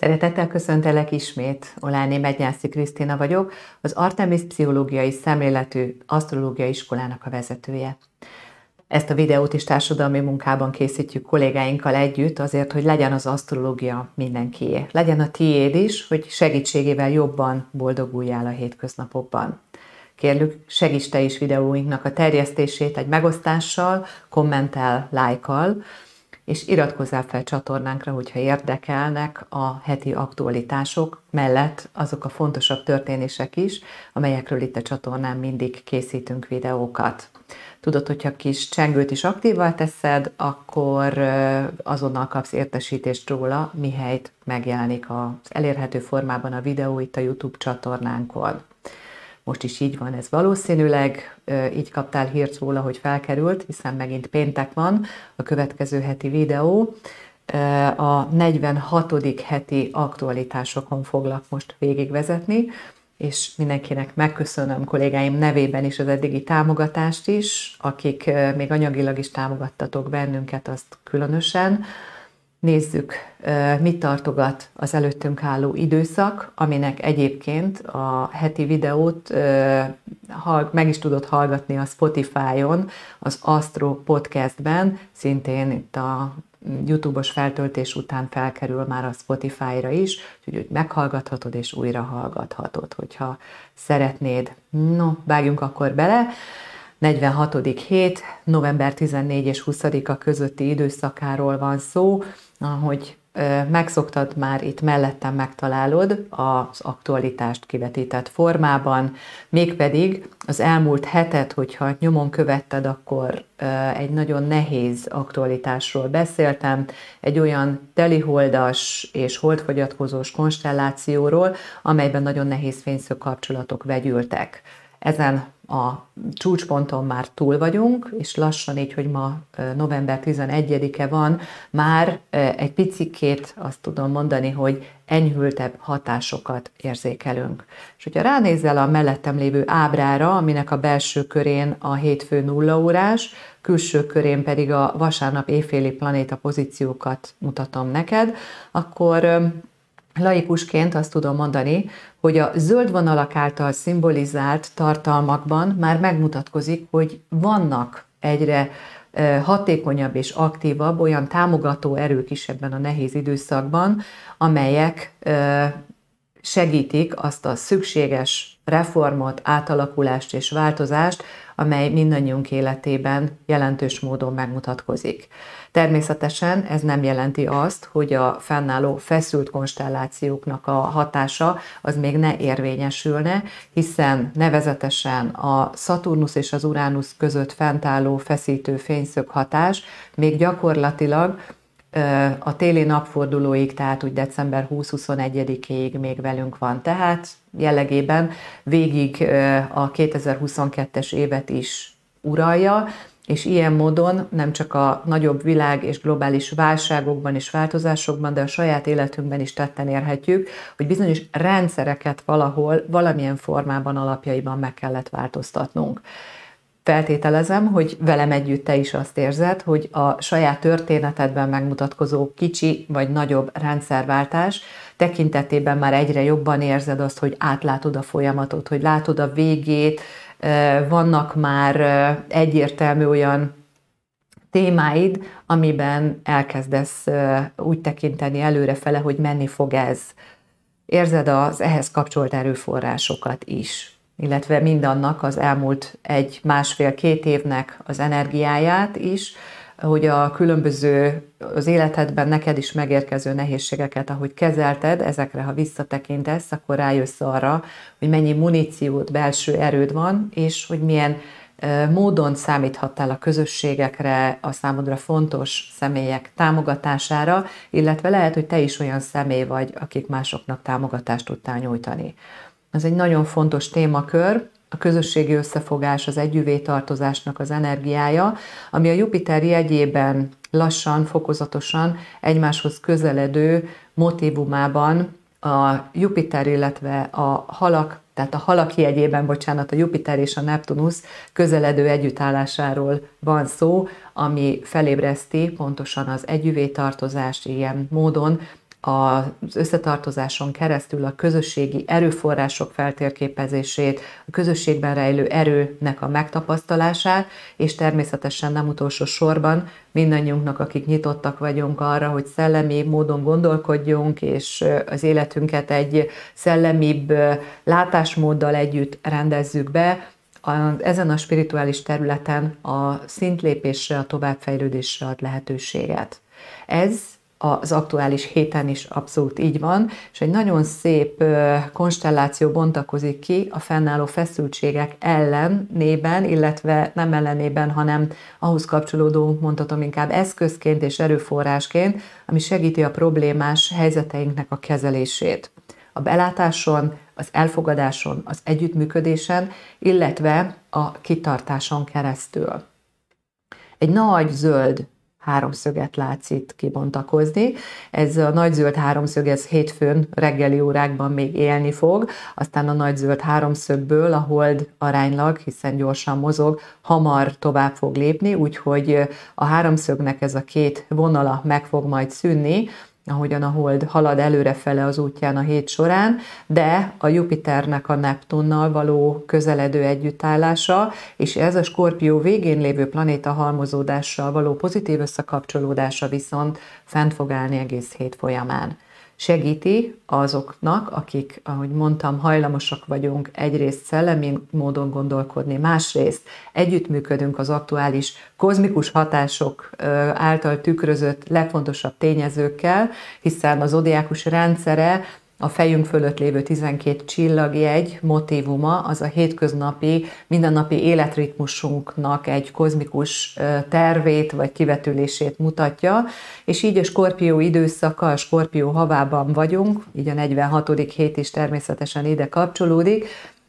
Szeretettel köszöntelek ismét, Oláné Mednyászi Krisztina vagyok, az Artemis Pszichológiai Szemléletű Asztrológiai Iskolának a vezetője. Ezt a videót is társadalmi munkában készítjük kollégáinkkal együtt, azért, hogy legyen az asztrológia mindenkié. Legyen a tiéd is, hogy segítségével jobban boldoguljál a hétköznapokban. Kérlük, segíts te is videóinknak a terjesztését egy megosztással, kommentel, lájkal, és iratkozzál fel csatornánkra, hogyha érdekelnek a heti aktualitások mellett azok a fontosabb történések is, amelyekről itt a csatornán mindig készítünk videókat. Tudod, hogyha kis csengőt is aktívval teszed, akkor azonnal kapsz értesítést róla, mihelyt megjelenik az elérhető formában a videó itt a YouTube csatornánkon. Most is így van ez valószínűleg, így kaptál hírt róla, hogy felkerült, hiszen megint péntek van, a következő heti videó. A 46. heti aktualitásokon foglak most végigvezetni, és mindenkinek megköszönöm kollégáim nevében is az eddigi támogatást is, akik még anyagilag is támogattatok bennünket, azt különösen. Nézzük, mit tartogat az előttünk álló időszak, aminek egyébként a heti videót meg is tudod hallgatni a Spotify-on, az Astro Podcastben, szintén itt a YouTube-os feltöltés után felkerül már a Spotify-ra is, úgyhogy meghallgathatod és újra hallgathatod, hogyha szeretnéd. No, vágjunk akkor bele. 46. hét, november 14 és 20-a közötti időszakáról van szó, ahogy megszoktad már itt mellettem megtalálod az aktualitást kivetített formában, mégpedig az elmúlt hetet, hogyha nyomon követted, akkor egy nagyon nehéz aktualitásról beszéltem, egy olyan teliholdas és holdfogyatkozós konstellációról, amelyben nagyon nehéz fényszög kapcsolatok vegyültek. Ezen a csúcsponton már túl vagyunk, és lassan így, hogy ma november 11-e van, már egy picikét azt tudom mondani, hogy enyhültebb hatásokat érzékelünk. És hogyha ránézel a mellettem lévő ábrára, aminek a belső körén a hétfő nulla órás, külső körén pedig a vasárnap éjféli planéta pozíciókat mutatom neked, akkor laikusként azt tudom mondani, hogy a zöld vonalak által szimbolizált tartalmakban már megmutatkozik, hogy vannak egyre hatékonyabb és aktívabb olyan támogató erők is ebben a nehéz időszakban, amelyek segítik azt a szükséges reformot, átalakulást és változást, amely mindannyiunk életében jelentős módon megmutatkozik. Természetesen ez nem jelenti azt, hogy a fennálló feszült konstellációknak a hatása az még ne érvényesülne, hiszen nevezetesen a Szaturnusz és az Uránusz között fentálló feszítő fényszög hatás még gyakorlatilag a téli napfordulóig, tehát úgy december 20-21-ig még velünk van. Tehát jellegében végig a 2022-es évet is uralja, és ilyen módon nem csak a nagyobb világ és globális válságokban és változásokban, de a saját életünkben is tetten érhetjük, hogy bizonyos rendszereket valahol, valamilyen formában, alapjaiban meg kellett változtatnunk. Feltételezem, hogy velem együtt te is azt érzed, hogy a saját történetedben megmutatkozó kicsi vagy nagyobb rendszerváltás tekintetében már egyre jobban érzed azt, hogy átlátod a folyamatot, hogy látod a végét, vannak már egyértelmű olyan témáid, amiben elkezdesz úgy tekinteni előrefele, hogy menni fog ez. Érzed az ehhez kapcsolt erőforrásokat is illetve mindannak az elmúlt egy, másfél, két évnek az energiáját is, hogy a különböző az életedben neked is megérkező nehézségeket, ahogy kezelted, ezekre, ha visszatekintesz, akkor rájössz arra, hogy mennyi muníciót, belső erőd van, és hogy milyen módon számíthattál a közösségekre, a számodra fontos személyek támogatására, illetve lehet, hogy te is olyan személy vagy, akik másoknak támogatást tudtál nyújtani. Ez egy nagyon fontos témakör, a közösségi összefogás, az együvé tartozásnak az energiája, ami a Jupiter jegyében lassan, fokozatosan egymáshoz közeledő motivumában a Jupiter, illetve a halak, tehát a halak jegyében, bocsánat, a Jupiter és a Neptunusz közeledő együttállásáról van szó, ami felébreszti pontosan az együvé tartozást ilyen módon, az összetartozáson keresztül a közösségi erőforrások feltérképezését, a közösségben rejlő erőnek a megtapasztalását, és természetesen nem utolsó sorban mindannyiunknak, akik nyitottak vagyunk arra, hogy szellemi módon gondolkodjunk, és az életünket egy szellemibb látásmóddal együtt rendezzük be, ezen a spirituális területen a szintlépésre, a továbbfejlődésre ad lehetőséget. Ez az aktuális héten is abszolút így van, és egy nagyon szép konstelláció bontakozik ki a fennálló feszültségek ellenében, illetve nem ellenében, hanem ahhoz kapcsolódó, mondhatom inkább eszközként és erőforrásként, ami segíti a problémás helyzeteinknek a kezelését. A belátáson, az elfogadáson, az együttműködésen, illetve a kitartáson keresztül. Egy nagy zöld háromszöget látsz itt kibontakozni. Ez a nagy zöld háromszög, ez hétfőn reggeli órákban még élni fog, aztán a nagy zöld háromszögből a hold aránylag, hiszen gyorsan mozog, hamar tovább fog lépni, úgyhogy a háromszögnek ez a két vonala meg fog majd szűnni, ahogyan a hold halad előrefele az útján a hét során, de a Jupiternek a Neptunnal való közeledő együttállása, és ez a Skorpió végén lévő planéta halmozódással való pozitív összekapcsolódása viszont fent fog állni egész hét folyamán segíti azoknak, akik, ahogy mondtam, hajlamosak vagyunk egyrészt szellemi módon gondolkodni, másrészt együttműködünk az aktuális kozmikus hatások által tükrözött legfontosabb tényezőkkel, hiszen az odiákus rendszere a fejünk fölött lévő 12 csillagjegy motivuma az a hétköznapi, mindennapi életritmusunknak egy kozmikus tervét vagy kivetülését mutatja, és így a skorpió időszaka, a skorpió havában vagyunk, így a 46. hét is természetesen ide kapcsolódik,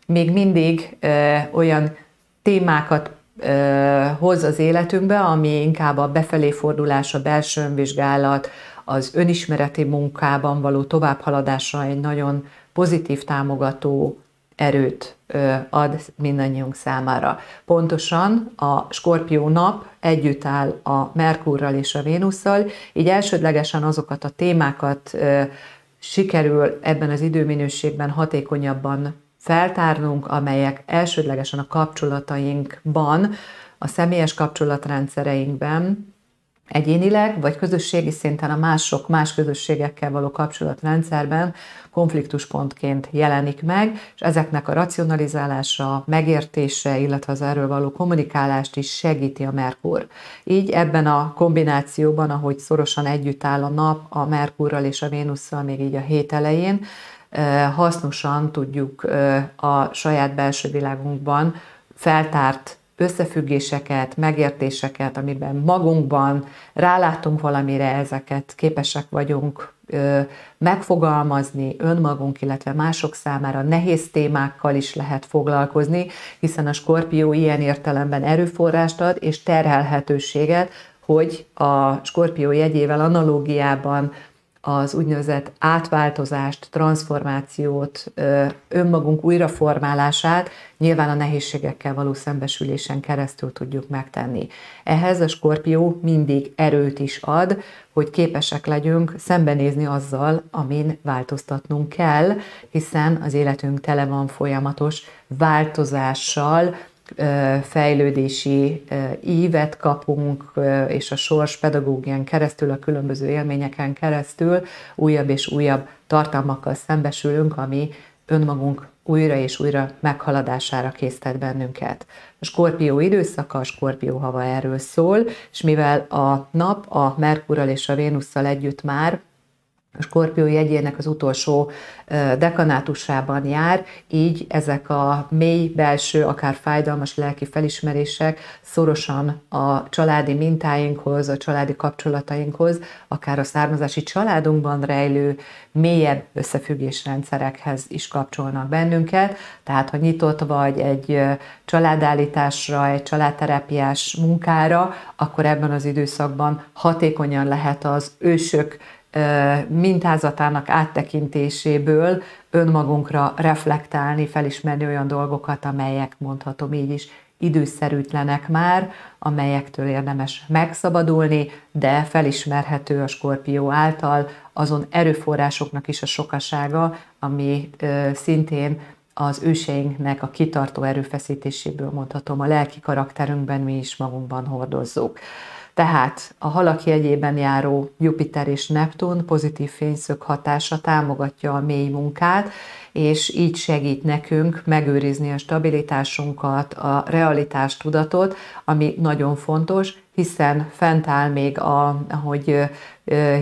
még mindig ö, olyan témákat ö, hoz az életünkbe, ami inkább a befelé fordulás, a belső önvizsgálat, az önismereti munkában való továbbhaladásra egy nagyon pozitív támogató erőt ad mindannyiunk számára. Pontosan a Skorpió nap együtt áll a Merkurral és a Vénusszal, így elsődlegesen azokat a témákat sikerül ebben az időminőségben hatékonyabban feltárnunk, amelyek elsődlegesen a kapcsolatainkban, a személyes kapcsolatrendszereinkben egyénileg, vagy közösségi szinten a mások, más közösségekkel való kapcsolatrendszerben konfliktuspontként jelenik meg, és ezeknek a racionalizálása, megértése, illetve az erről való kommunikálást is segíti a Merkur. Így ebben a kombinációban, ahogy szorosan együtt áll a nap a Merkurral és a Vénusszal még így a hét elején, hasznosan tudjuk a saját belső világunkban feltárt összefüggéseket, megértéseket, amiben magunkban rálátunk valamire, ezeket képesek vagyunk megfogalmazni önmagunk, illetve mások számára. Nehéz témákkal is lehet foglalkozni, hiszen a skorpió ilyen értelemben erőforrást ad és terhelhetőséget, hogy a skorpió jegyével analógiában az úgynevezett átváltozást, transformációt, önmagunk újraformálását nyilván a nehézségekkel való szembesülésen keresztül tudjuk megtenni. Ehhez a skorpió mindig erőt is ad, hogy képesek legyünk szembenézni azzal, amin változtatnunk kell, hiszen az életünk tele van folyamatos változással, fejlődési ívet kapunk, és a sors pedagógián keresztül, a különböző élményeken keresztül újabb és újabb tartalmakkal szembesülünk, ami önmagunk újra és újra meghaladására késztet bennünket. A skorpió időszaka, a skorpió hava erről szól, és mivel a nap a Merkurral és a Vénusszal együtt már Skorpió jegyének az utolsó dekanátusában jár, így ezek a mély belső, akár fájdalmas lelki felismerések szorosan a családi mintáinkhoz, a családi kapcsolatainkhoz, akár a származási családunkban rejlő mélyebb összefüggésrendszerekhez is kapcsolnak bennünket. Tehát, ha nyitott vagy egy családállításra, egy családterápiás munkára, akkor ebben az időszakban hatékonyan lehet az ősök mintázatának áttekintéséből önmagunkra reflektálni, felismerni olyan dolgokat, amelyek mondhatom így is időszerűtlenek már, amelyektől érdemes megszabadulni, de felismerhető a skorpió által azon erőforrásoknak is a sokasága, ami ö, szintén az őseinknek a kitartó erőfeszítéséből mondhatom, a lelki karakterünkben mi is magunkban hordozzuk. Tehát a halak jegyében járó Jupiter és Neptun pozitív fényszög hatása támogatja a mély munkát, és így segít nekünk megőrizni a stabilitásunkat, a realitás tudatot, ami nagyon fontos, hiszen fent áll még, a, ahogy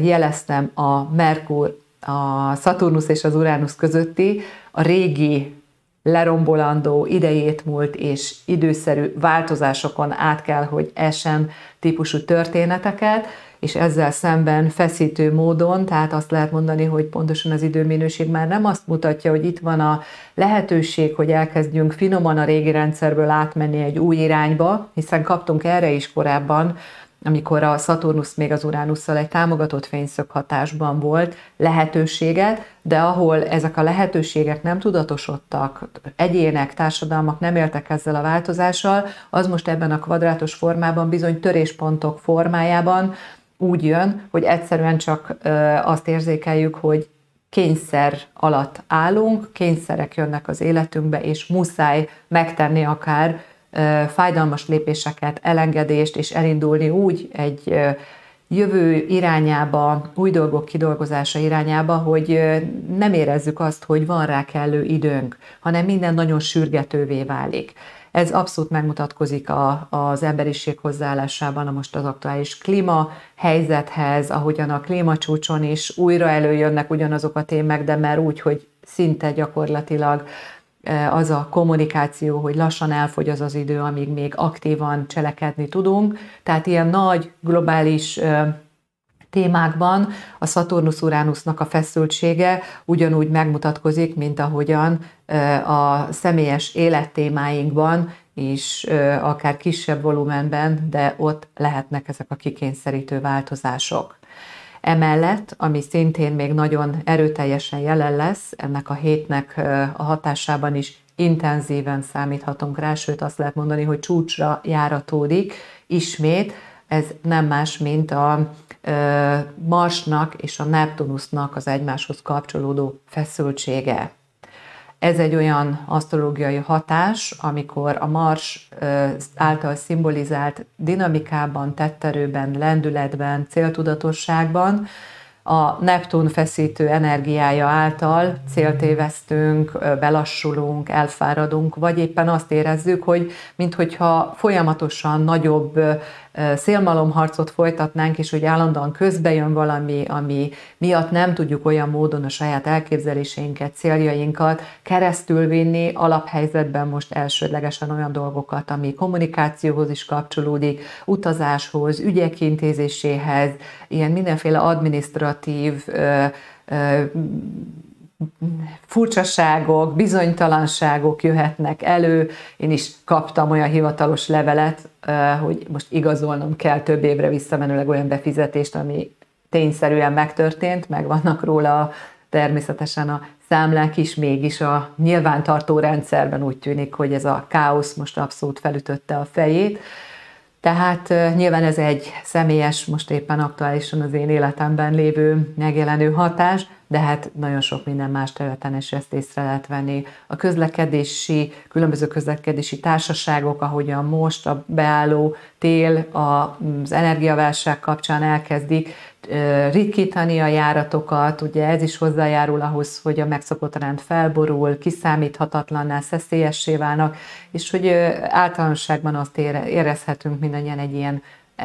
jeleztem, a Merkur, a Saturnus és az Uranus közötti a régi lerombolandó, idejét múlt és időszerű változásokon át kell, hogy esen típusú történeteket, és ezzel szemben feszítő módon, tehát azt lehet mondani, hogy pontosan az időminőség már nem azt mutatja, hogy itt van a lehetőség, hogy elkezdjünk finoman a régi rendszerből átmenni egy új irányba, hiszen kaptunk erre is korábban amikor a Saturnus még az Uránusszal egy támogatott fényszög hatásban volt, lehetőséget, de ahol ezek a lehetőségek nem tudatosodtak, egyének, társadalmak nem éltek ezzel a változással, az most ebben a kvadrátos formában bizony töréspontok formájában úgy jön, hogy egyszerűen csak azt érzékeljük, hogy kényszer alatt állunk, kényszerek jönnek az életünkbe, és muszáj megtenni akár fájdalmas lépéseket, elengedést, és elindulni úgy egy jövő irányába, új dolgok kidolgozása irányába, hogy nem érezzük azt, hogy van rá kellő időnk, hanem minden nagyon sürgetővé válik. Ez abszolút megmutatkozik a, az emberiség hozzáállásában a most az aktuális klíma helyzethez, ahogyan a klímacsúcson is újra előjönnek ugyanazok a témák, de már úgy, hogy szinte gyakorlatilag az a kommunikáció, hogy lassan elfogy az az idő, amíg még aktívan cselekedni tudunk. Tehát ilyen nagy globális témákban a Saturnus-Uránusznak a feszültsége ugyanúgy megmutatkozik, mint ahogyan a személyes élettémáinkban is akár kisebb volumenben, de ott lehetnek ezek a kikényszerítő változások. Emellett, ami szintén még nagyon erőteljesen jelen lesz, ennek a hétnek a hatásában is intenzíven számíthatunk rá, sőt azt lehet mondani, hogy csúcsra járatódik ismét, ez nem más, mint a Marsnak és a Neptunusnak az egymáshoz kapcsolódó feszültsége. Ez egy olyan asztrológiai hatás, amikor a Mars által szimbolizált dinamikában, tetterőben, lendületben, céltudatosságban a Neptun feszítő energiája által céltévesztünk, belassulunk, elfáradunk, vagy éppen azt érezzük, hogy minthogyha folyamatosan nagyobb szélmalomharcot folytatnánk, és hogy állandóan közbe jön valami, ami miatt nem tudjuk olyan módon a saját elképzeléseinket, céljainkat keresztül vinni, alaphelyzetben most elsődlegesen olyan dolgokat, ami kommunikációhoz is kapcsolódik, utazáshoz, ügyek intézéséhez, ilyen mindenféle adminisztratív furcsaságok, bizonytalanságok jöhetnek elő. Én is kaptam olyan hivatalos levelet, hogy most igazolnom kell több évre visszamenőleg olyan befizetést, ami tényszerűen megtörtént, meg vannak róla természetesen a számlák is, mégis a nyilvántartó rendszerben úgy tűnik, hogy ez a káosz most abszolút felütötte a fejét. Tehát nyilván ez egy személyes, most éppen aktuálisan az én életemben lévő megjelenő hatás, de hát nagyon sok minden más területen is ezt észre lehet venni. A közlekedési, különböző közlekedési társaságok, ahogyan most a beálló tél az energiaválság kapcsán elkezdik ritkítani a járatokat, ugye ez is hozzájárul ahhoz, hogy a megszokott rend felborul, kiszámíthatatlanná, szeszélyessé válnak, és hogy általánosságban azt érezhetünk mindannyian egy ilyen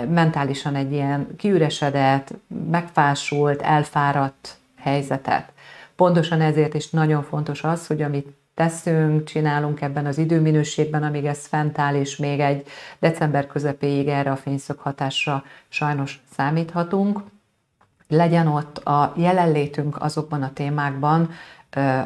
mentálisan egy ilyen kiüresedett, megfásult, elfáradt helyzetet. Pontosan ezért is nagyon fontos az, hogy amit teszünk, csinálunk ebben az időminőségben, amíg ez fent áll, és még egy december közepéig erre a fényszög hatásra sajnos számíthatunk. Legyen ott a jelenlétünk azokban a témákban,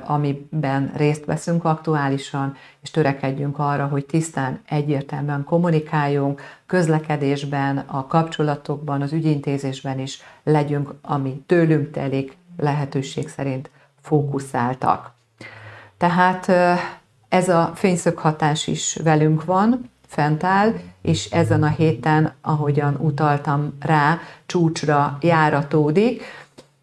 amiben részt veszünk aktuálisan, és törekedjünk arra, hogy tisztán, egyértelműen kommunikáljunk, közlekedésben, a kapcsolatokban, az ügyintézésben is legyünk, ami tőlünk telik, lehetőség szerint fókuszáltak. Tehát ez a fényszöghatás is velünk van, fent áll, és ezen a héten, ahogyan utaltam rá, csúcsra járatódik,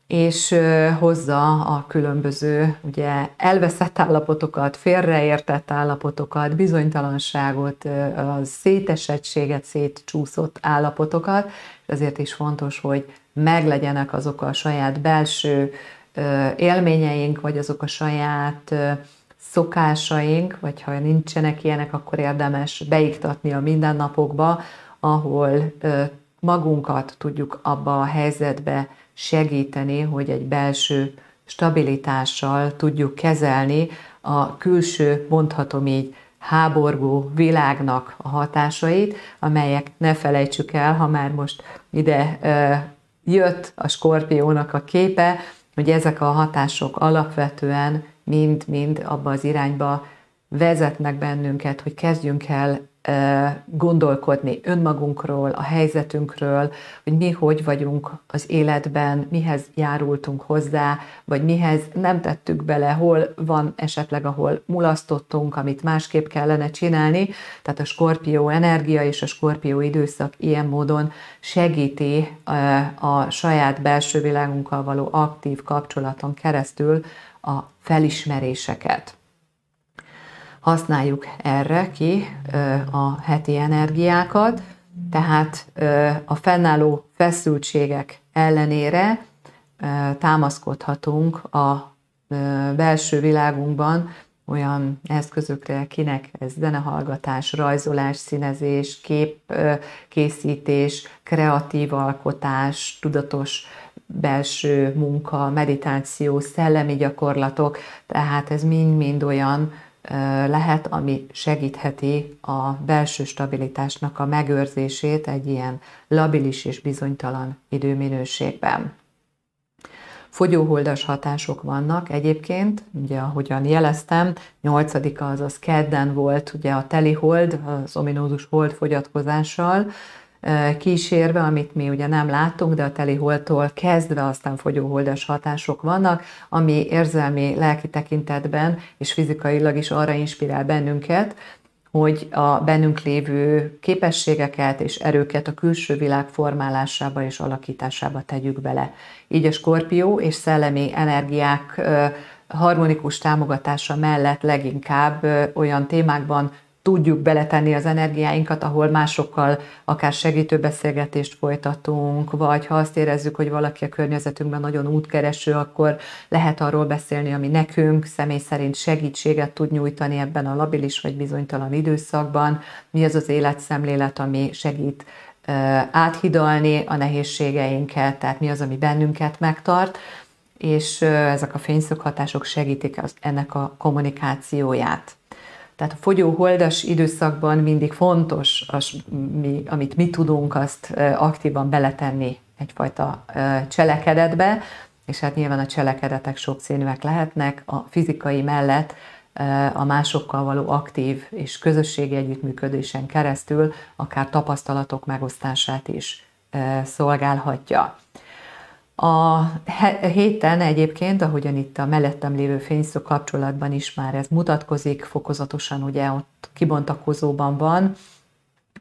és hozza a különböző ugye, elveszett állapotokat, félreértett állapotokat, bizonytalanságot, a szétesettséget, szétcsúszott állapotokat, és azért is fontos, hogy meglegyenek azok a saját belső élményeink, vagy azok a saját szokásaink, vagy ha nincsenek ilyenek, akkor érdemes beiktatni a mindennapokba, ahol magunkat tudjuk abba a helyzetbe segíteni, hogy egy belső stabilitással tudjuk kezelni a külső, mondhatom így, háborgó világnak a hatásait, amelyek ne felejtsük el, ha már most ide jött a skorpiónak a képe, hogy ezek a hatások alapvetően mind-mind abba az irányba vezetnek bennünket, hogy kezdjünk el gondolkodni önmagunkról, a helyzetünkről, hogy mi hogy vagyunk az életben, mihez járultunk hozzá, vagy mihez nem tettük bele, hol van esetleg, ahol mulasztottunk, amit másképp kellene csinálni. Tehát a skorpió energia és a skorpió időszak ilyen módon segíti a saját belső világunkkal való aktív kapcsolaton keresztül a felismeréseket. Használjuk erre ki a heti energiákat, tehát a fennálló feszültségek ellenére támaszkodhatunk a belső világunkban olyan eszközökre, kinek ez zenehallgatás, rajzolás, színezés, képkészítés, kreatív alkotás, tudatos belső munka, meditáció, szellemi gyakorlatok, tehát ez mind-mind olyan lehet, ami segítheti a belső stabilitásnak a megőrzését egy ilyen labilis és bizonytalan időminőségben. Fogyóholdas hatások vannak egyébként, ugye ahogyan jeleztem, 8-a azaz kedden volt ugye a teli hold, az ominózus hold fogyatkozással, kísérve, amit mi ugye nem láttunk, de a teli holtól kezdve aztán fogyóholdas hatások vannak, ami érzelmi, lelki tekintetben és fizikailag is arra inspirál bennünket, hogy a bennünk lévő képességeket és erőket a külső világ formálásába és alakításába tegyük bele. Így a skorpió és szellemi energiák harmonikus támogatása mellett leginkább olyan témákban tudjuk beletenni az energiáinkat, ahol másokkal akár segítő beszélgetést folytatunk, vagy ha azt érezzük, hogy valaki a környezetünkben nagyon útkereső, akkor lehet arról beszélni, ami nekünk személy szerint segítséget tud nyújtani ebben a labilis vagy bizonytalan időszakban, mi az az életszemlélet, ami segít áthidalni a nehézségeinket, tehát mi az, ami bennünket megtart, és ezek a fényszöghatások segítik ennek a kommunikációját. Tehát a fogyó-holdas időszakban mindig fontos, az, mi, amit mi tudunk, azt aktívan beletenni egyfajta cselekedetbe, és hát nyilván a cselekedetek sokszínűek lehetnek, a fizikai mellett a másokkal való aktív és közösségi együttműködésen keresztül akár tapasztalatok megosztását is szolgálhatja. A héten egyébként, ahogyan itt a mellettem lévő fényszó kapcsolatban is már ez mutatkozik, fokozatosan ugye ott kibontakozóban van,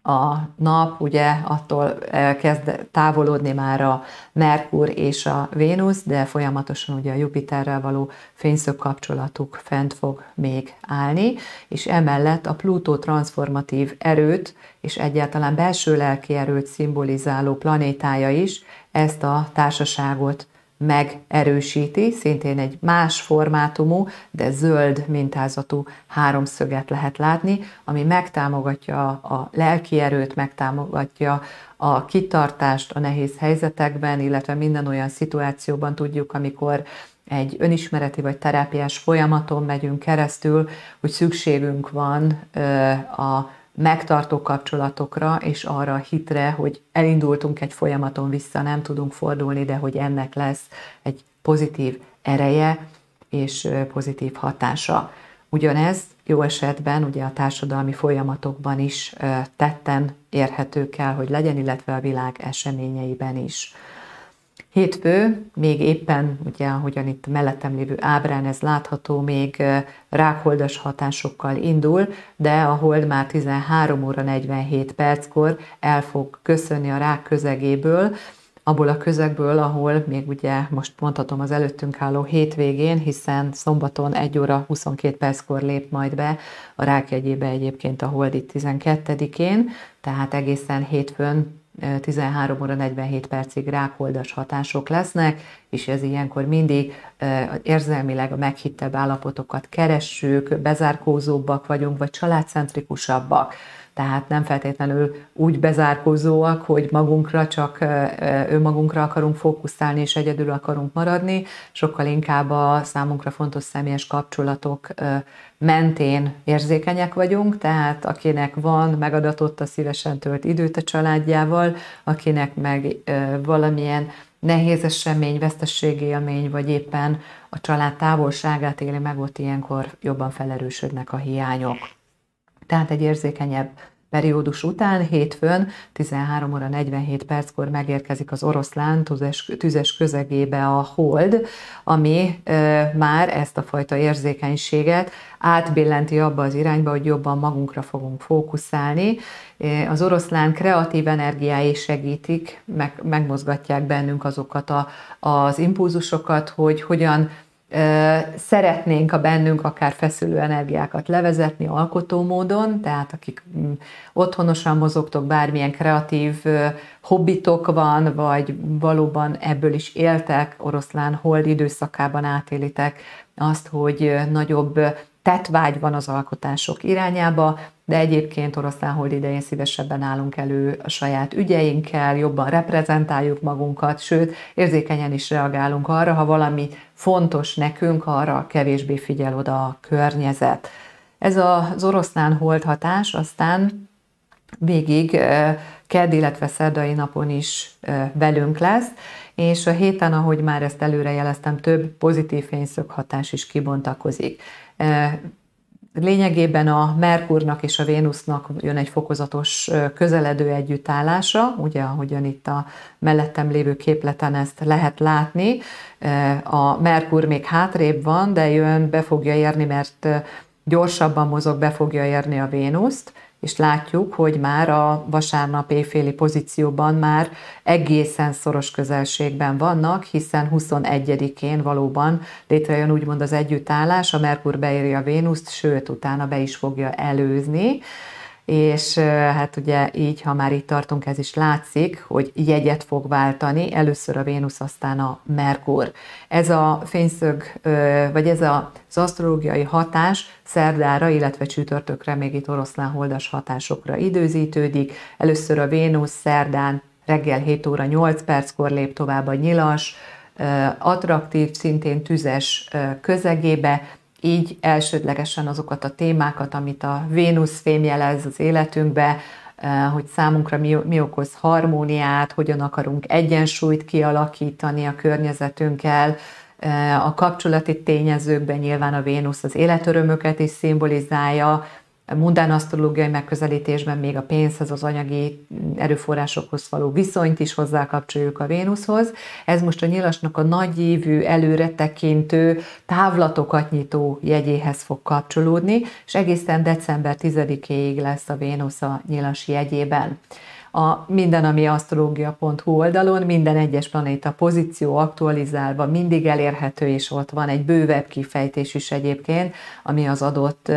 a nap ugye attól kezd távolodni már a Merkur és a Vénusz, de folyamatosan ugye a Jupiterrel való fényszög kapcsolatuk fent fog még állni, és emellett a Plutó transformatív erőt és egyáltalán belső lelki erőt szimbolizáló planétája is ezt a társaságot megerősíti, szintén egy más formátumú, de zöld mintázatú háromszöget lehet látni, ami megtámogatja a lelki erőt, megtámogatja a kitartást a nehéz helyzetekben, illetve minden olyan szituációban tudjuk, amikor egy önismereti vagy terápiás folyamaton megyünk keresztül, hogy szükségünk van a megtartó kapcsolatokra, és arra a hitre, hogy elindultunk egy folyamaton vissza, nem tudunk fordulni, de hogy ennek lesz egy pozitív ereje és pozitív hatása. Ugyanez jó esetben ugye a társadalmi folyamatokban is tetten érhető kell, hogy legyen, illetve a világ eseményeiben is. Hétfő, még éppen, ugye, ahogyan itt mellettem lévő ábrán ez látható, még rákholdas hatásokkal indul, de a hold már 13 óra 47 perckor el fog köszönni a rák közegéből, abból a közegből, ahol még ugye most mondhatom az előttünk álló hétvégén, hiszen szombaton 1 óra 22 perckor lép majd be a rákjegyébe egyébként a Holdi 12-én, tehát egészen hétfőn 13 óra 47 percig rákholdas hatások lesznek, és ez ilyenkor mindig érzelmileg a meghittebb állapotokat keressük, bezárkózóbbak vagyunk, vagy családcentrikusabbak tehát nem feltétlenül úgy bezárkózóak, hogy magunkra csak önmagunkra akarunk fókuszálni és egyedül akarunk maradni, sokkal inkább a számunkra fontos személyes kapcsolatok mentén érzékenyek vagyunk, tehát akinek van, megadatott a szívesen tölt időt a családjával, akinek meg valamilyen nehéz esemény, vesztességélmény, vagy éppen a család távolságát éli meg, ott ilyenkor jobban felerősödnek a hiányok. Tehát egy érzékenyebb periódus után hétfőn 13 óra 47 perckor megérkezik az oroszlán tüzes, közegébe a hold, ami e, már ezt a fajta érzékenységet átbillenti abba az irányba, hogy jobban magunkra fogunk fókuszálni. Az oroszlán kreatív energiái segítik, meg, megmozgatják bennünk azokat a, az impulzusokat, hogy hogyan szeretnénk a bennünk akár feszülő energiákat levezetni alkotó módon, tehát akik mm, otthonosan mozogtok, bármilyen kreatív hobbitok van, vagy valóban ebből is éltek, oroszlán hold időszakában átélitek azt, hogy nagyobb tetvágy van az alkotások irányába, de egyébként oroszlán hold idején szívesebben állunk elő a saját ügyeinkkel, jobban reprezentáljuk magunkat, sőt, érzékenyen is reagálunk arra, ha valami fontos nekünk, arra kevésbé figyel oda a környezet. Ez az oroszlán hold hatás aztán végig kedd, illetve szerdai napon is velünk lesz, és a héten, ahogy már ezt előre jeleztem, több pozitív fényszög hatás is kibontakozik. Lényegében a Merkurnak és a Vénusznak jön egy fokozatos közeledő együttállása, ugye ahogyan itt a mellettem lévő képleten ezt lehet látni. A Merkur még hátrébb van, de jön, be fogja érni, mert gyorsabban mozog, be fogja érni a Vénuszt, és látjuk, hogy már a vasárnap éjféli pozícióban már egészen szoros közelségben vannak, hiszen 21-én valóban létrejön úgymond az együttállás, a Merkur beéri a Vénuszt, sőt, utána be is fogja előzni és hát ugye így, ha már itt tartunk, ez is látszik, hogy jegyet fog váltani, először a Vénusz, aztán a Merkur. Ez a fényszög, vagy ez az asztrológiai hatás szerdára, illetve csütörtökre, még itt oroszlán holdas hatásokra időzítődik. Először a Vénusz szerdán reggel 7 óra 8 perckor lép tovább a nyilas, attraktív, szintén tüzes közegébe, így elsődlegesen azokat a témákat, amit a Vénusz fémjelez az életünkbe, eh, hogy számunkra mi, mi okoz harmóniát, hogyan akarunk egyensúlyt kialakítani a környezetünkkel, eh, a kapcsolati tényezőkben nyilván a Vénusz az életörömöket is szimbolizálja, mundán asztrológiai megközelítésben még a pénzhez, az anyagi erőforrásokhoz való viszonyt is hozzákapcsoljuk a Vénuszhoz. Ez most a nyilasnak a nagyívű, előre tekintő, távlatokat nyitó jegyéhez fog kapcsolódni, és egészen december 10-éig lesz a Vénusz a nyilas jegyében a minden, ami asztrológia.hu oldalon, minden egyes planéta pozíció aktualizálva, mindig elérhető, és ott van egy bővebb kifejtés is egyébként, ami az adott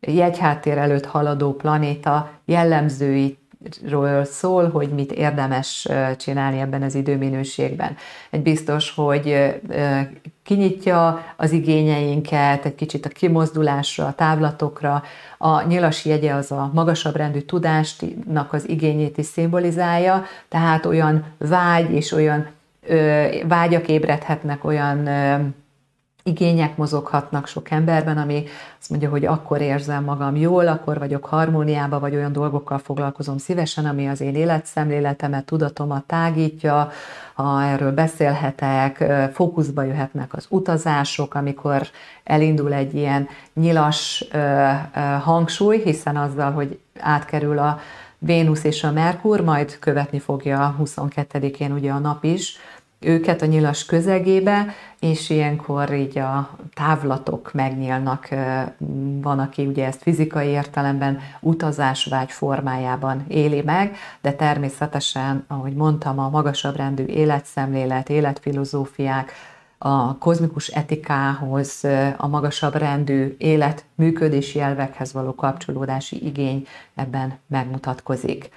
jegyháttér előtt haladó planéta jellemzői ről szól, hogy mit érdemes csinálni ebben az időminőségben. Egy biztos, hogy kinyitja az igényeinket, egy kicsit a kimozdulásra, a távlatokra. A nyilas jegye az a magasabb rendű tudástnak az igényét is szimbolizálja, tehát olyan vágy és olyan vágyak ébredhetnek, olyan igények mozoghatnak sok emberben, ami azt mondja, hogy akkor érzem magam jól, akkor vagyok harmóniában, vagy olyan dolgokkal foglalkozom szívesen, ami az én életszemléletemet, tudatomat tágítja, ha erről beszélhetek, fókuszba jöhetnek az utazások, amikor elindul egy ilyen nyilas hangsúly, hiszen azzal, hogy átkerül a Vénusz és a Merkur, majd követni fogja 22-én ugye a nap is, őket a nyilas közegébe, és ilyenkor így a távlatok megnyílnak. Van, aki ugye ezt fizikai értelemben utazásvágy formájában éli meg, de természetesen, ahogy mondtam, a magasabb rendű életszemlélet, életfilozófiák, a kozmikus etikához, a magasabb rendű élet működési elvekhez való kapcsolódási igény ebben megmutatkozik.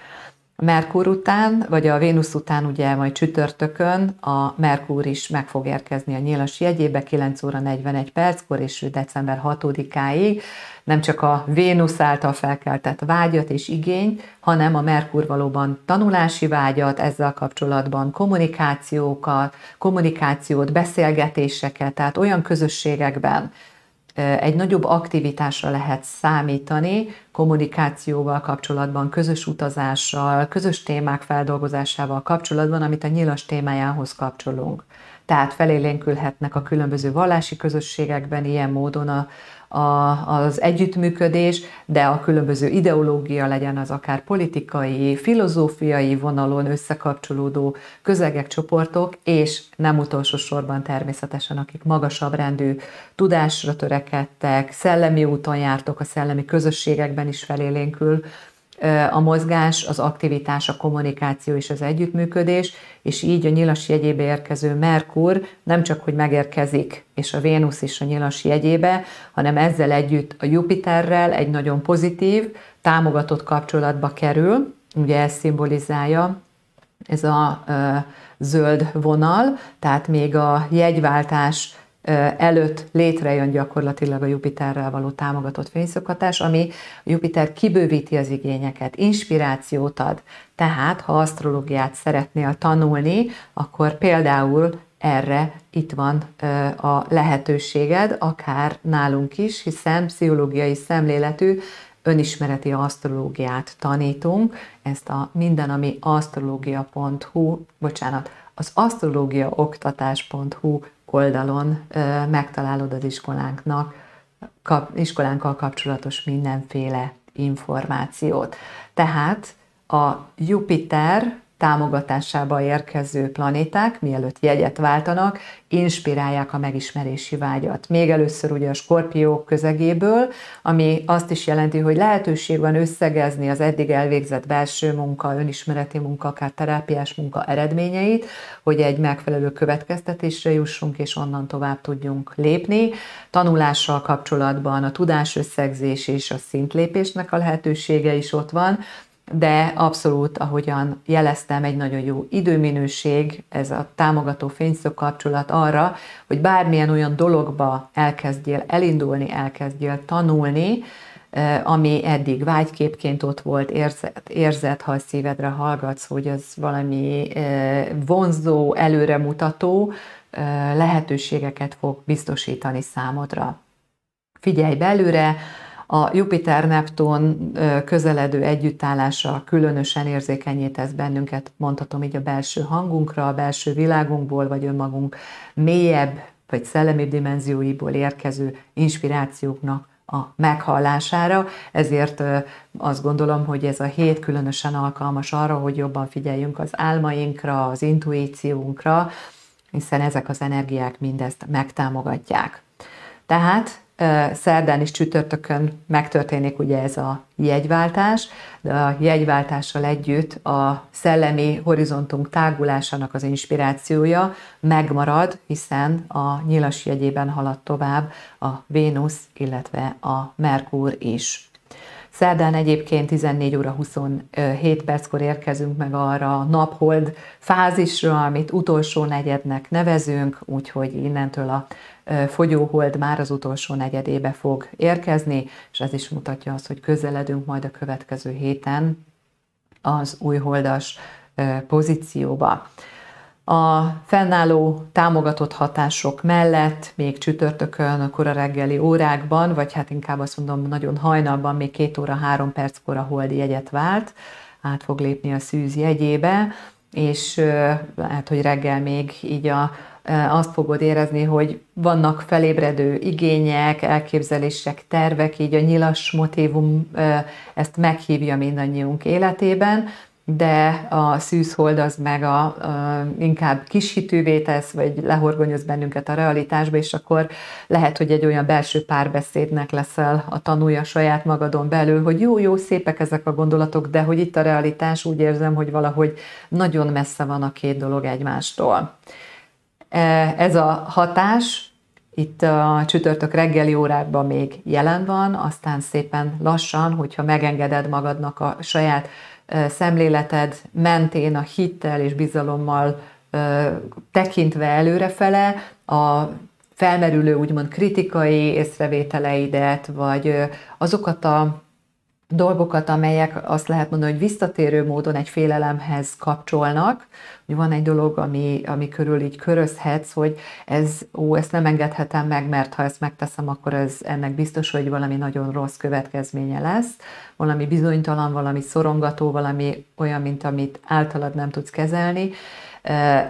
Merkur után, vagy a Vénusz után ugye majd csütörtökön a Merkur is meg fog érkezni a nyilas jegyébe 9 óra 41 perckor, és december 6-áig nem csak a Vénusz által felkeltett vágyat és igényt, hanem a Merkur valóban tanulási vágyat, ezzel kapcsolatban kommunikációkat, kommunikációt, beszélgetéseket, tehát olyan közösségekben, egy nagyobb aktivitásra lehet számítani kommunikációval kapcsolatban, közös utazással, közös témák feldolgozásával kapcsolatban, amit a nyilas témájához kapcsolunk. Tehát felélénkülhetnek a különböző vallási közösségekben ilyen módon a, a, az együttműködés, de a különböző ideológia legyen az akár politikai, filozófiai vonalon összekapcsolódó közegek, csoportok, és nem utolsó sorban természetesen, akik magasabb rendű tudásra törekedtek, szellemi úton jártok, a szellemi közösségekben is felélénkül, a mozgás, az aktivitás, a kommunikáció és az együttműködés, és így a nyilas jegyébe érkező Merkur nem csak, hogy megérkezik, és a Vénusz is a nyilas jegyébe, hanem ezzel együtt a Jupiterrel egy nagyon pozitív, támogatott kapcsolatba kerül, ugye ez szimbolizálja ez a ö, zöld vonal, tehát még a jegyváltás előtt létrejön gyakorlatilag a Jupiterrel való támogatott fényszokhatás, ami Jupiter kibővíti az igényeket, inspirációt ad. Tehát, ha asztrológiát szeretnél tanulni, akkor például erre itt van a lehetőséged, akár nálunk is, hiszen pszichológiai szemléletű önismereti asztrológiát tanítunk, ezt a minden, ami asztrológia.hu, bocsánat, az asztrológiaoktatás.hu oldalon megtalálod az iskolánknak, kap, iskolánkkal kapcsolatos mindenféle információt. Tehát a Jupiter támogatásába érkező planéták, mielőtt jegyet váltanak, inspirálják a megismerési vágyat. Még először ugye a skorpiók közegéből, ami azt is jelenti, hogy lehetőség van összegezni az eddig elvégzett belső munka, önismereti munka, akár terápiás munka eredményeit, hogy egy megfelelő következtetésre jussunk, és onnan tovább tudjunk lépni. Tanulással kapcsolatban a tudásösszegzés és a szintlépésnek a lehetősége is ott van, de abszolút, ahogyan jeleztem, egy nagyon jó időminőség, ez a támogató fényszög kapcsolat arra, hogy bármilyen olyan dologba elkezdjél elindulni, elkezdjél tanulni, eh, ami eddig vágyképként ott volt, érzed, érzed, ha a szívedre hallgatsz, hogy ez valami eh, vonzó, előremutató eh, lehetőségeket fog biztosítani számodra. Figyelj belőle, a Jupiter-Neptun közeledő együttállása különösen érzékenyé tesz bennünket, mondhatom így a belső hangunkra, a belső világunkból, vagy önmagunk mélyebb, vagy szellemi dimenzióiból érkező inspirációknak a meghallására, ezért azt gondolom, hogy ez a hét különösen alkalmas arra, hogy jobban figyeljünk az álmainkra, az intuíciónkra, hiszen ezek az energiák mindezt megtámogatják. Tehát Szerdán és csütörtökön megtörténik ugye ez a jegyváltás, de a jegyváltással együtt a szellemi horizontunk tágulásának az inspirációja megmarad, hiszen a nyilas jegyében halad tovább a Vénusz, illetve a Merkur is. Szerdán egyébként 14 óra 27 perckor érkezünk meg arra a naphold fázisra, amit utolsó negyednek nevezünk, úgyhogy innentől a fogyóhold már az utolsó negyedébe fog érkezni, és ez is mutatja azt, hogy közeledünk majd a következő héten az újholdas pozícióba. A fennálló támogatott hatások mellett még csütörtökön, a kora reggeli órákban, vagy hát inkább azt mondom nagyon hajnalban, még két óra három perckor a holdi jegyet vált, át fog lépni a szűz jegyébe, és lehet, hogy reggel még így a, azt fogod érezni, hogy vannak felébredő igények, elképzelések, tervek, így a nyilas motivum ezt meghívja mindannyiunk életében, de a szűzhold az meg a, a inkább kishitűvé tesz, vagy lehorgonyoz bennünket a realitásba, és akkor lehet, hogy egy olyan belső párbeszédnek leszel a tanulja saját magadon belül, hogy jó, jó, szépek ezek a gondolatok, de hogy itt a realitás úgy érzem, hogy valahogy nagyon messze van a két dolog egymástól. E, ez a hatás itt a csütörtök reggeli órákban még jelen van, aztán szépen lassan, hogyha megengeded magadnak a saját szemléleted mentén a hittel és bizalommal tekintve előrefele, a felmerülő úgymond kritikai észrevételeidet, vagy azokat a dolgokat, amelyek azt lehet mondani, hogy visszatérő módon egy félelemhez kapcsolnak, hogy van egy dolog, ami, ami körül így körözhetsz, hogy ez, ó, ezt nem engedhetem meg, mert ha ezt megteszem, akkor ez ennek biztos, hogy valami nagyon rossz következménye lesz, valami bizonytalan, valami szorongató, valami olyan, mint amit általad nem tudsz kezelni.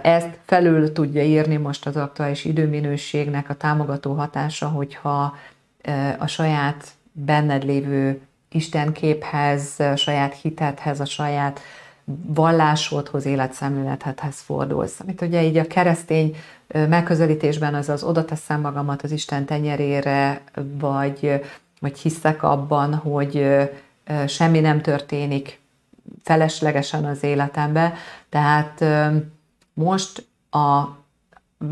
Ezt felül tudja írni most az aktuális időminőségnek a támogató hatása, hogyha a saját benned lévő Istenképhez, a saját hitedhez, a saját vallásodhoz, életszemléletedhez fordulsz. Amit ugye így a keresztény megközelítésben az az oda teszem magamat az Isten tenyerére, vagy, vagy hiszek abban, hogy semmi nem történik feleslegesen az életembe. Tehát most a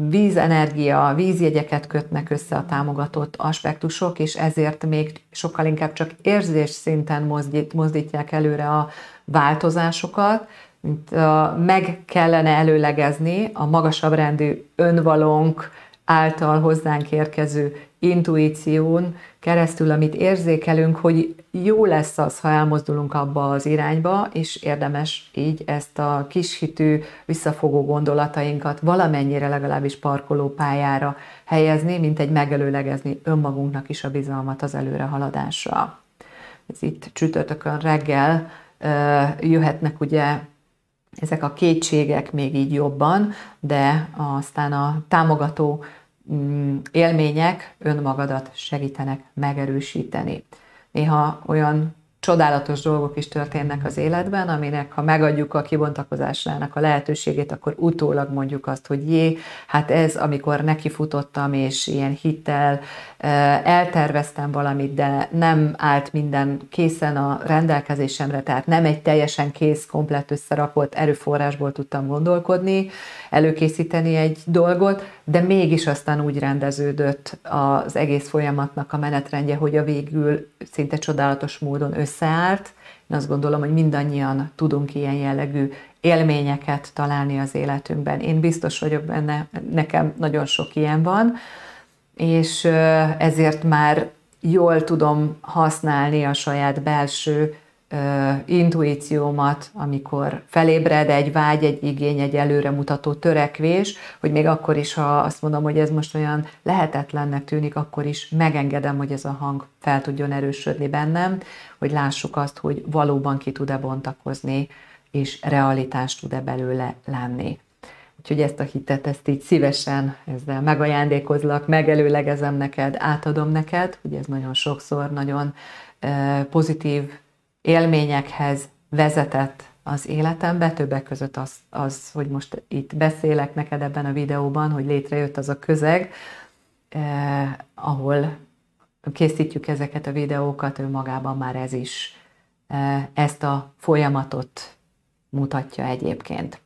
vízenergia, vízjegyeket kötnek össze a támogatott aspektusok, és ezért még sokkal inkább csak érzés szinten mozdít, mozdítják előre a változásokat, mint meg kellene előlegezni a magasabb rendű önvalónk által hozzánk érkező intuíción keresztül, amit érzékelünk, hogy jó lesz az, ha elmozdulunk abba az irányba, és érdemes így ezt a kishitű, visszafogó gondolatainkat valamennyire legalábbis parkolópályára helyezni, mint egy megelőlegezni önmagunknak is a bizalmat az előrehaladásra. Ez itt csütörtökön reggel jöhetnek ugye ezek a kétségek még így jobban, de aztán a támogató élmények önmagadat segítenek megerősíteni. Néha olyan csodálatos dolgok is történnek az életben, aminek ha megadjuk a kibontakozásának a lehetőségét, akkor utólag mondjuk azt, hogy jé, hát ez, amikor nekifutottam, és ilyen hittel elterveztem valamit, de nem állt minden készen a rendelkezésemre, tehát nem egy teljesen kész, komplett összerakott erőforrásból tudtam gondolkodni, előkészíteni egy dolgot, de mégis aztán úgy rendeződött az egész folyamatnak a menetrendje, hogy a végül szinte csodálatos módon összeállt. Én azt gondolom, hogy mindannyian tudunk ilyen jellegű élményeket találni az életünkben. Én biztos vagyok benne, nekem nagyon sok ilyen van, és ezért már jól tudom használni a saját belső intuíciómat, amikor felébred egy vágy, egy igény, egy előremutató törekvés, hogy még akkor is, ha azt mondom, hogy ez most olyan lehetetlennek tűnik, akkor is megengedem, hogy ez a hang fel tudjon erősödni bennem, hogy lássuk azt, hogy valóban ki tud-e bontakozni, és realitást tud-e belőle lenni. Úgyhogy ezt a hitet, ezt így szívesen ezzel megajándékozlak, megelőlegezem neked, átadom neked, hogy ez nagyon sokszor nagyon pozitív élményekhez vezetett az életembe, többek között az, az, hogy most itt beszélek neked ebben a videóban, hogy létrejött az a közeg, eh, ahol készítjük ezeket a videókat, önmagában már ez is eh, ezt a folyamatot mutatja egyébként.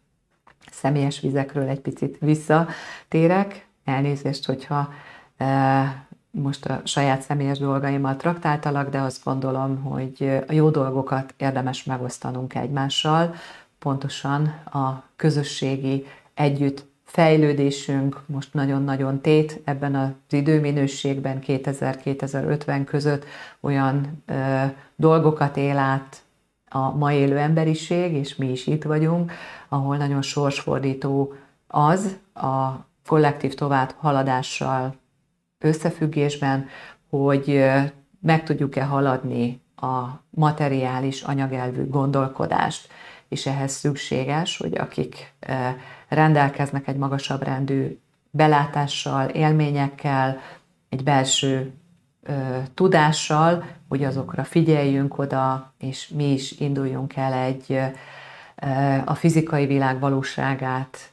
Személyes vizekről egy picit visszatérek, elnézést, hogyha eh, most a saját személyes dolgaimat traktáltalak, de azt gondolom, hogy a jó dolgokat érdemes megosztanunk egymással, pontosan a közösségi együtt fejlődésünk most nagyon-nagyon tét ebben az időminőségben 2000-2050 között olyan ö, dolgokat él át a ma élő emberiség, és mi is itt vagyunk, ahol nagyon sorsfordító az a kollektív tovább haladással összefüggésben, hogy meg tudjuk-e haladni a materiális anyagelvű gondolkodást, és ehhez szükséges, hogy akik rendelkeznek egy magasabb rendű belátással, élményekkel, egy belső tudással, hogy azokra figyeljünk oda, és mi is induljunk el egy a fizikai világ valóságát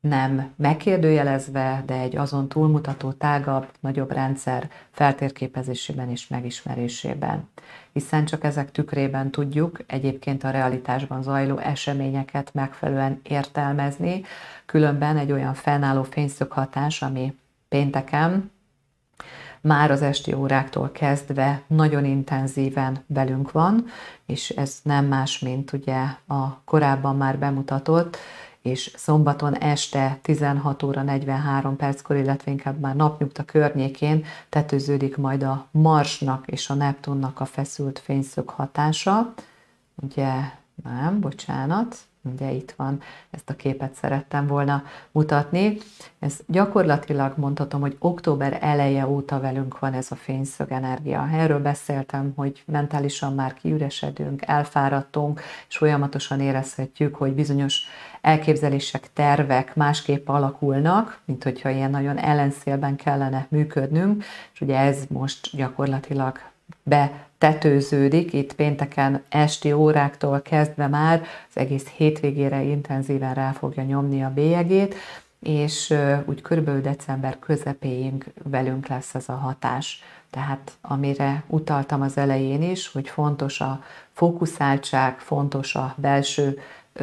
nem megkérdőjelezve, de egy azon túlmutató, tágabb, nagyobb rendszer feltérképezésében és megismerésében. Hiszen csak ezek tükrében tudjuk egyébként a realitásban zajló eseményeket megfelelően értelmezni, különben egy olyan fennálló fényszöghatás, ami pénteken már az esti óráktól kezdve nagyon intenzíven velünk van, és ez nem más, mint ugye a korábban már bemutatott és szombaton este 16 óra 43 perckor, illetve inkább már napnyugta környékén tetőződik majd a Marsnak és a Neptunnak a feszült fényszög hatása. Ugye, nem, bocsánat, ugye itt van, ezt a képet szerettem volna mutatni. Ez gyakorlatilag mondhatom, hogy október eleje óta velünk van ez a fényszög energia. Erről beszéltem, hogy mentálisan már kiüresedünk, elfáradtunk, és folyamatosan érezhetjük, hogy bizonyos elképzelések, tervek másképp alakulnak, mint hogyha ilyen nagyon ellenszélben kellene működnünk, és ugye ez most gyakorlatilag betetőződik, itt pénteken esti óráktól kezdve már az egész hétvégére intenzíven rá fogja nyomni a bélyegét, és úgy körülbelül december közepéig velünk lesz ez a hatás. Tehát amire utaltam az elején is, hogy fontos a fókuszáltság, fontos a belső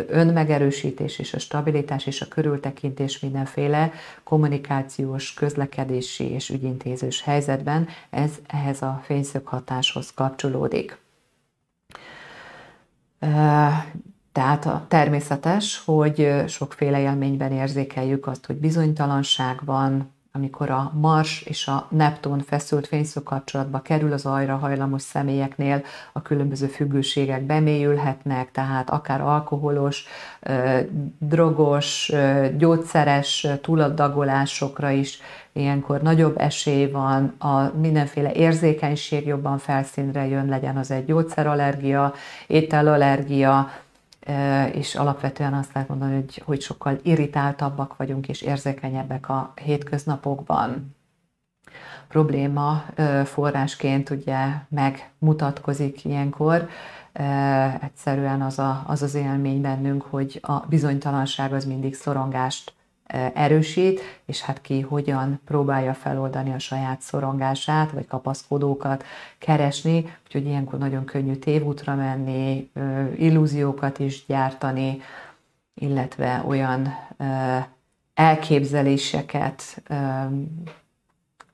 önmegerősítés és a stabilitás és a körültekintés mindenféle kommunikációs, közlekedési és ügyintézős helyzetben, ez ehhez a fényszöghatáshoz kapcsolódik. Tehát a természetes, hogy sokféle élményben érzékeljük azt, hogy bizonytalanság van, amikor a Mars és a Neptun feszült fényszög kapcsolatba kerül az ajra hajlamos személyeknél, a különböző függőségek bemélyülhetnek, tehát akár alkoholos, drogos, gyógyszeres túladagolásokra is ilyenkor nagyobb esély van, a mindenféle érzékenység jobban felszínre jön, legyen az egy gyógyszerallergia, ételallergia, és alapvetően azt lehet mondani, hogy, hogy sokkal irritáltabbak vagyunk és érzékenyebbek a hétköznapokban. Probléma forrásként ugye megmutatkozik ilyenkor, egyszerűen az, a, az az élmény bennünk, hogy a bizonytalanság az mindig szorongást erősít, és hát ki hogyan próbálja feloldani a saját szorongását, vagy kapaszkodókat keresni, úgyhogy ilyenkor nagyon könnyű tévútra menni, illúziókat is gyártani, illetve olyan elképzeléseket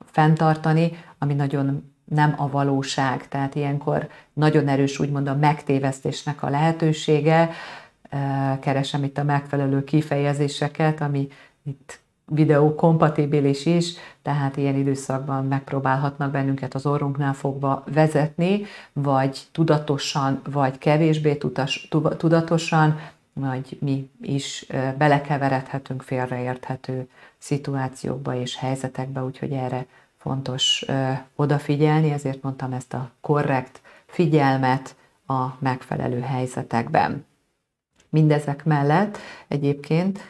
fenntartani, ami nagyon nem a valóság, tehát ilyenkor nagyon erős úgymond a megtévesztésnek a lehetősége, keresem itt a megfelelő kifejezéseket, ami itt videó kompatibilis is, tehát ilyen időszakban megpróbálhatnak bennünket az orrunknál fogva vezetni, vagy tudatosan, vagy kevésbé tudas, tudatosan, vagy mi is belekeveredhetünk félreérthető szituációkba és helyzetekbe, úgyhogy erre fontos odafigyelni, ezért mondtam ezt a korrekt figyelmet a megfelelő helyzetekben. Mindezek mellett egyébként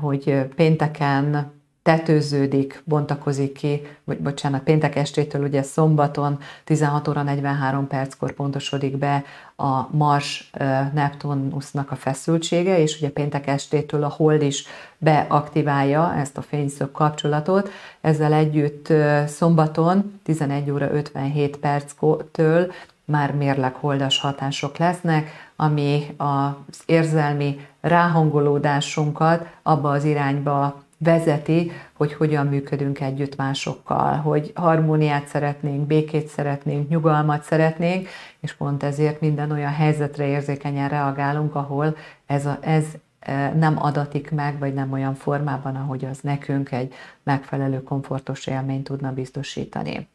hogy pénteken tetőződik, bontakozik ki, vagy bocsánat, péntek estétől ugye szombaton 16 óra 43 perckor pontosodik be a Mars Neptunusnak a feszültsége, és ugye péntek estétől a Hold is beaktiválja ezt a fényszög kapcsolatot. Ezzel együtt szombaton 11 óra 57 perctől már mérlegholdas hatások lesznek, ami az érzelmi ráhangolódásunkat abba az irányba vezeti, hogy hogyan működünk együtt másokkal, hogy harmóniát szeretnénk, békét szeretnénk, nyugalmat szeretnénk, és pont ezért minden olyan helyzetre érzékenyen reagálunk, ahol ez, a, ez e, nem adatik meg, vagy nem olyan formában, ahogy az nekünk egy megfelelő komfortos élményt tudna biztosítani.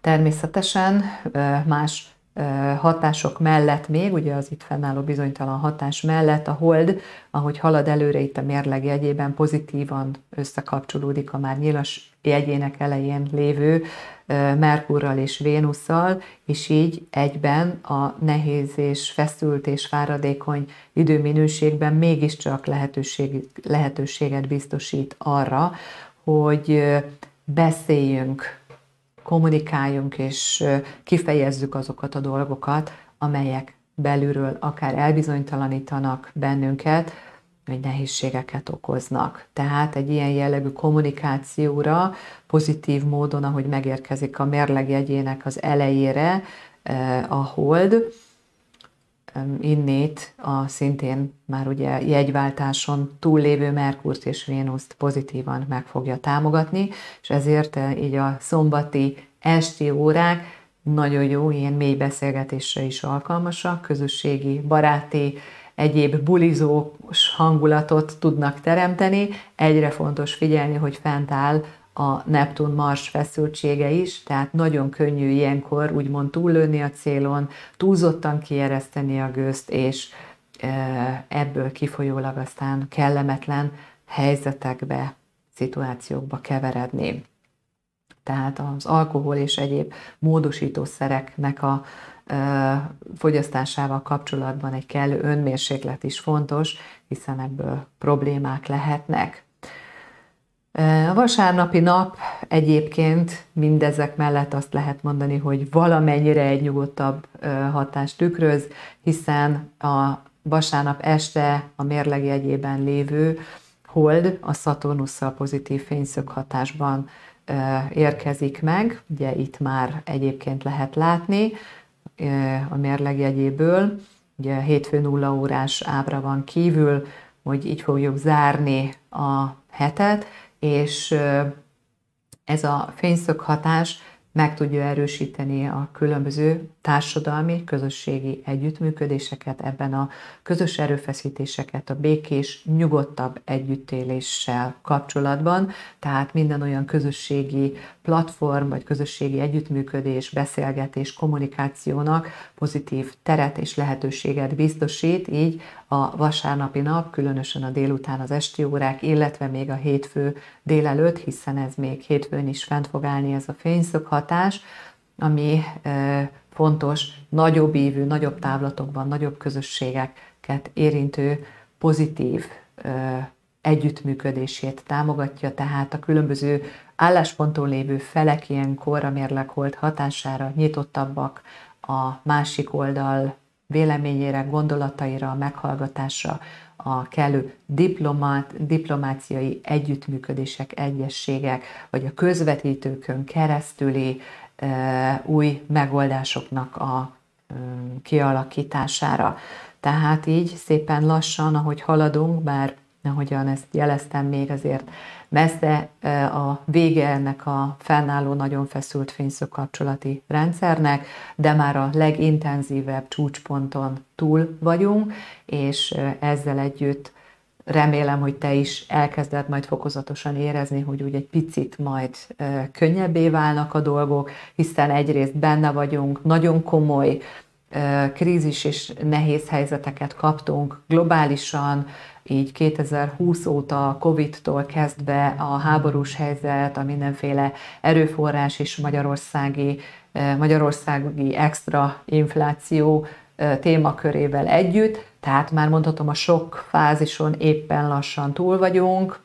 Természetesen e, más hatások mellett még, ugye az itt fennálló bizonytalan hatás mellett a hold, ahogy halad előre itt a mérleg jegyében pozitívan összekapcsolódik a már nyilas jegyének elején lévő Merkurral és Vénusszal, és így egyben a nehéz és feszült és fáradékony időminőségben mégiscsak lehetőség, lehetőséget biztosít arra, hogy beszéljünk kommunikáljunk és kifejezzük azokat a dolgokat, amelyek belülről akár elbizonytalanítanak bennünket, vagy nehézségeket okoznak. Tehát egy ilyen jellegű kommunikációra pozitív módon, ahogy megérkezik a mérlegjegyének az elejére a hold, innét a szintén már ugye jegyváltáson túllévő Merkurt és Vénuszt pozitívan meg fogja támogatni, és ezért így a szombati esti órák nagyon jó ilyen mély beszélgetésre is alkalmasak, közösségi, baráti, egyéb bulizós hangulatot tudnak teremteni. Egyre fontos figyelni, hogy fent áll a Neptun-Mars feszültsége is, tehát nagyon könnyű ilyenkor úgymond túllőni a célon, túlzottan kiereszteni a gőzt, és e, ebből kifolyólag aztán kellemetlen helyzetekbe, szituációkba keveredni. Tehát az alkohol és egyéb módosítószereknek a e, fogyasztásával kapcsolatban egy kellő önmérséklet is fontos, hiszen ebből problémák lehetnek. A vasárnapi nap egyébként mindezek mellett azt lehet mondani, hogy valamennyire egy nyugodtabb hatást tükröz, hiszen a vasárnap este a mérleg jegyében lévő hold a Szaturnusszal pozitív fényszög hatásban érkezik meg, ugye itt már egyébként lehet látni a mérleg jegyéből, ugye hétfő nulla órás ábra van kívül, hogy így fogjuk zárni a hetet, és ez a fényszög hatás meg tudja erősíteni a különböző társadalmi, közösségi együttműködéseket, ebben a közös erőfeszítéseket a békés, nyugodtabb együttéléssel kapcsolatban, tehát minden olyan közösségi platform, vagy közösségi együttműködés, beszélgetés, kommunikációnak pozitív teret és lehetőséget biztosít, így a vasárnapi nap, különösen a délután az esti órák, illetve még a hétfő délelőtt, hiszen ez még hétfőn is fent fog állni ez a fényszög hatás, ami fontos, nagyobb ívű, nagyobb távlatokban, nagyobb közösségeket érintő pozitív együttműködését támogatja, tehát a különböző állásponton lévő felek ilyenkor a mérleghold hatására nyitottabbak a másik oldal véleményére, gondolataira, meghallgatásra, a kellő diplomát, diplomáciai együttműködések, egyességek, vagy a közvetítőkön keresztüli e, új megoldásoknak a e, kialakítására. Tehát így szépen lassan, ahogy haladunk, bár ahogyan ezt jeleztem még azért messze a vége ennek a fennálló, nagyon feszült fényszög kapcsolati rendszernek, de már a legintenzívebb csúcsponton túl vagyunk, és ezzel együtt remélem, hogy te is elkezded majd fokozatosan érezni, hogy úgy egy picit majd könnyebbé válnak a dolgok, hiszen egyrészt benne vagyunk, nagyon komoly krízis és nehéz helyzeteket kaptunk globálisan, így 2020 óta, a Covid-tól kezdve a háborús helyzet, a mindenféle erőforrás és magyarországi, magyarországi extra infláció témakörével együtt, tehát már mondhatom, a sok fázison éppen lassan túl vagyunk,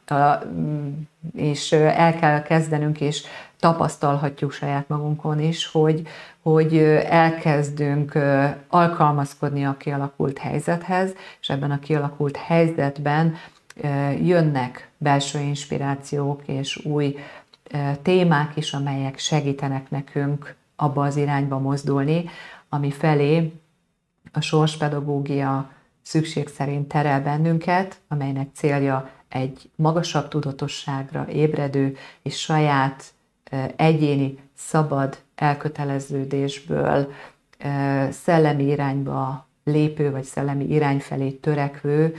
és el kell kezdenünk, és tapasztalhatjuk saját magunkon is, hogy, hogy elkezdünk alkalmazkodni a kialakult helyzethez, és ebben a kialakult helyzetben jönnek belső inspirációk és új témák is, amelyek segítenek nekünk abba az irányba mozdulni, ami felé a sorspedagógia szükség szerint terel bennünket, amelynek célja egy magasabb tudatosságra ébredő és saját egyéni, szabad elköteleződésből szellemi irányba lépő, vagy szellemi irány felé törekvő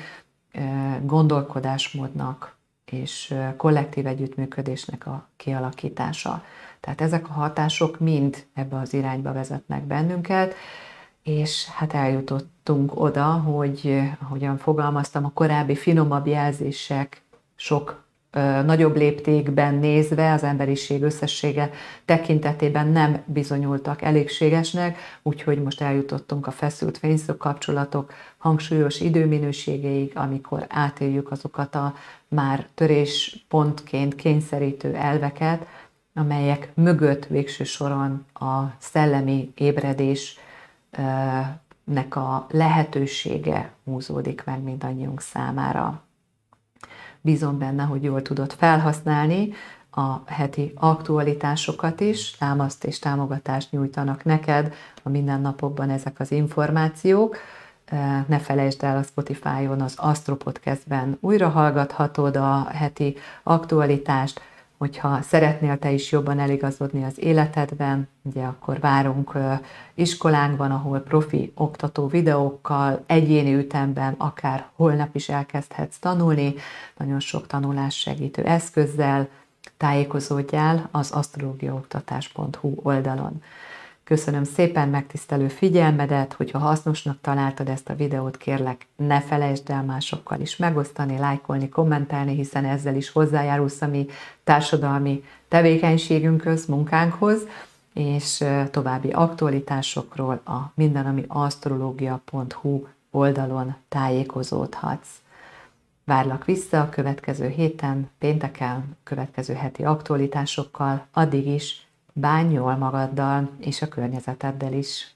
gondolkodásmódnak és kollektív együttműködésnek a kialakítása. Tehát ezek a hatások mind ebbe az irányba vezetnek bennünket, és hát eljutottunk oda, hogy ahogyan fogalmaztam, a korábbi finomabb jelzések sok nagyobb léptékben nézve az emberiség összessége tekintetében nem bizonyultak elégségesnek, úgyhogy most eljutottunk a feszült fényszög kapcsolatok hangsúlyos időminőségeig, amikor átéljük azokat a már töréspontként kényszerítő elveket, amelyek mögött végső soron a szellemi ébredés nek a lehetősége húzódik meg mindannyiunk számára. Bízom benne, hogy jól tudod felhasználni a heti aktualitásokat is, támaszt és támogatást nyújtanak neked a mindennapokban ezek az információk. Ne felejtsd el a Spotify-on az Astro Podcastben újra hallgathatod a heti aktualitást, hogyha szeretnél te is jobban eligazodni az életedben, ugye akkor várunk iskolánkban, ahol profi oktató videókkal, egyéni ütemben, akár holnap is elkezdhetsz tanulni, nagyon sok tanulás segítő eszközzel, tájékozódjál az asztrológiaoktatás.hu oldalon. Köszönöm szépen megtisztelő figyelmedet, hogyha hasznosnak találtad ezt a videót, kérlek ne felejtsd el másokkal is megosztani, lájkolni, kommentelni, hiszen ezzel is hozzájárulsz a mi társadalmi tevékenységünkhöz, munkánkhoz, és további aktualitásokról a mindenamiasztrológia.hu oldalon tájékozódhatsz. Várlak vissza a következő héten, pénteken, következő heti aktualitásokkal, addig is bánj jól magaddal és a környezeteddel is.